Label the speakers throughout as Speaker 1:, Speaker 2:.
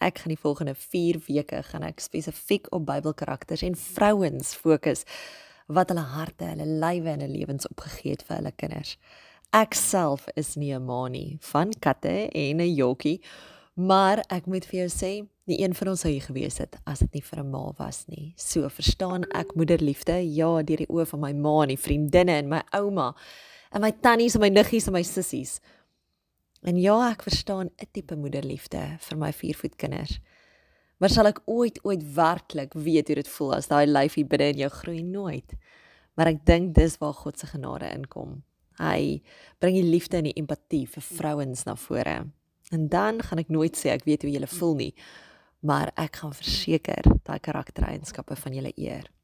Speaker 1: Ek gaan die volgende 4 weke gaan ek spesifiek op Bybelkarakters en vrouens fokus wat hulle harte, hulle lywe en hulle lewens opgegee het vir hulle kinders. Ek self is nie 'n ma nie van katte en 'n jockie, maar ek moet vir jou sê, nie een van ons sou hier gewees het as dit nie vir 'n ma was nie. So verstaan ek moederliefde, ja, deur die oë van my ma en die vriendinne en my ouma en my tannies en my niggies en my sissies. En ja, ek verstaan 'n tipe moederliefde vir my viervoetkinders. Maar sal ek ooit ooit werklik weet hoe dit voel as daai lyfie binne in jou groei nooit. Maar ek dink dis waar God se genade inkom. Hy bring die liefde en die empatie vir vrouens na vore. En dan gaan ek nooit sê ek weet hoe jy voel nie, maar ek gaan verseker daai karaktereienskappe van julle eer.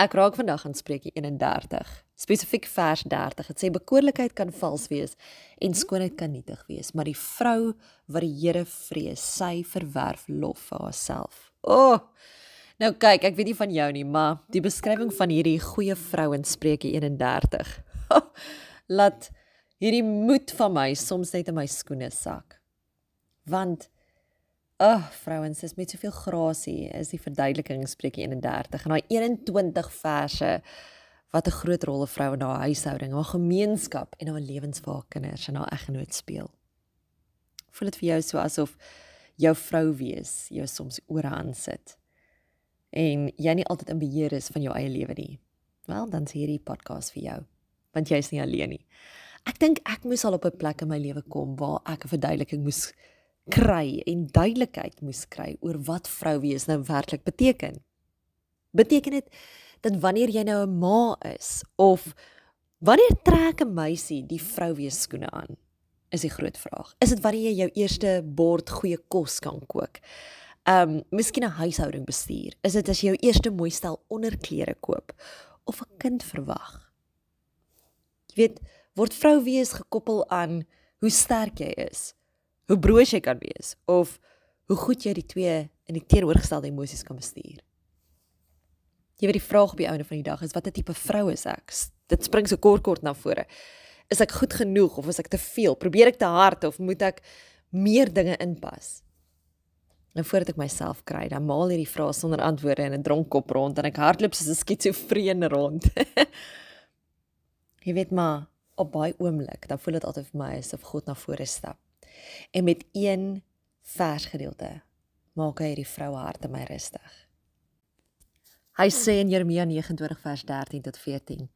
Speaker 1: Ek raak vandag aan Spreuke 31, spesifiek vers 30. Dit sê bekoorlikheid kan vals wees en skoonheid kan nietig wees, maar die vrou wat die Here vrees, sy verwerf lof vir haarself. O! Oh, nou kyk, ek weet nie van jou nie, maar die beskrywing van hierdie goeie vrou in Spreuke 31. Laat hierdie moed van my soms net in my skoene sak. Want Ag, oh, vrouens, dis met soveel grasie is die verduideliking Spreuke 31 en daai 21 verse wat 'n groot rol 'n vrou in haar huishouding, haar gemeenskap en haar lewens vir haar kinders en haar eggenoot speel. Voel dit vir jou so asof jou vrou wees jou soms oorhand sit en jy nie altyd in beheer is van jou eie lewe nie. Wel, dan is hierdie podcast vir jou, want jy's nie alleen nie. Ek dink ek moes al op 'n plek in my lewe kom waar ek 'n verduideliking moes kry en duidelikheid moes kry oor wat vrou wees nou werklik beteken. Beteken dit dat wanneer jy nou 'n ma is of wanneer trek 'n meisie die vrou wees skoene aan? Is die groot vraag. Is dit wanneer jy jou eerste bord goeie kos kan kook? Um miskien 'n huishouding bestuur. Is dit as jy jou eerste mooi stel onderklere koop of 'n kind verwag? Jy weet, word vrou wees gekoppel aan hoe sterk jy is? Hoe broos jy kan wees of hoe goed jy die twee in die teenoorgestelde emosies kan bestuur. Jy weet die vraag op die einde van die dag is watter tipe vrou is ek? Dit spring so kort kort na vore. Is ek goed genoeg of is ek te veel? Probeer ek te hard of moet ek meer dinge inpas? En voordat ek myself kry, dan maal hierdie vrae sonder antwoorde in 'n dronk kop rond en ek hardloop soos 'n skitsofreen rond. jy weet maar op baie oomblik, dan voel dit altyd vir my asof God na vore stap En met een versgedeelte maak hy hierdie vroue harte my rustig. Hy sê in Jeremia 29 vers 13 tot 14: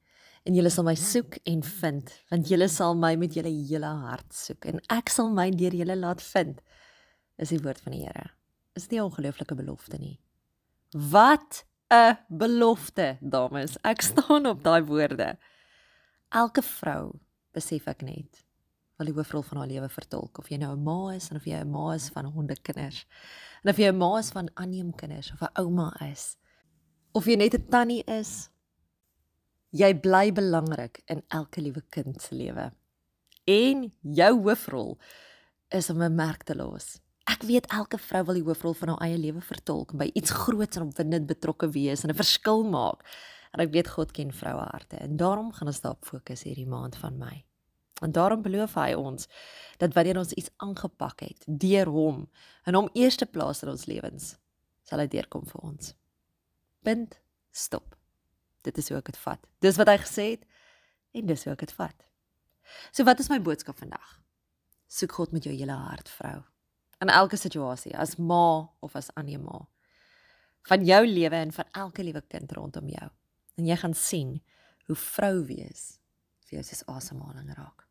Speaker 1: En julle sal my soek en vind, want julle sal my met julle hele hart soek en ek sal my deur julle laat vind. Is die woord van die Here. Is dit 'n ongelooflike belofte nie? Wat 'n belofte, dames. Ek staan op daai woorde. Elke vrou besef ek net wil die hoofrol van haar lewe vertolk. Of jy nou 'n ma is of jy 'n ma is van honde kinders en of jy 'n ma is van aanneem kinders of 'n ouma is. Of jy net 'n tannie is. Jy bly belangrik in elke liewe kind se lewe. En jou hoofrol is om 'n merk te los. Ek weet elke vrou wil die hoofrol van haar eie lewe vertolk by iets groots en opwindend betrokke wees en 'n verskil maak. En ek weet God ken vroue harte en daarom gaan ons daarop fokus hierdie maand van my En daarom beloof hy ons dat wanneer ons iets aangepak het deur hom en hom eerste plaas in ons lewens, sal hy deurkom vir ons. Punt. Stop. Dit is hoe ek dit vat. Dis wat hy gesê het en dis hoe ek dit vat. So wat is my boodskap vandag? Soek God met jou hele hart, vrou. In elke situasie, as ma of as ander ma. Van jou lewe en van elke liewe kind rondom jou. En jy gaan sien hoe vrou wees vir jou soos asemhaling raak.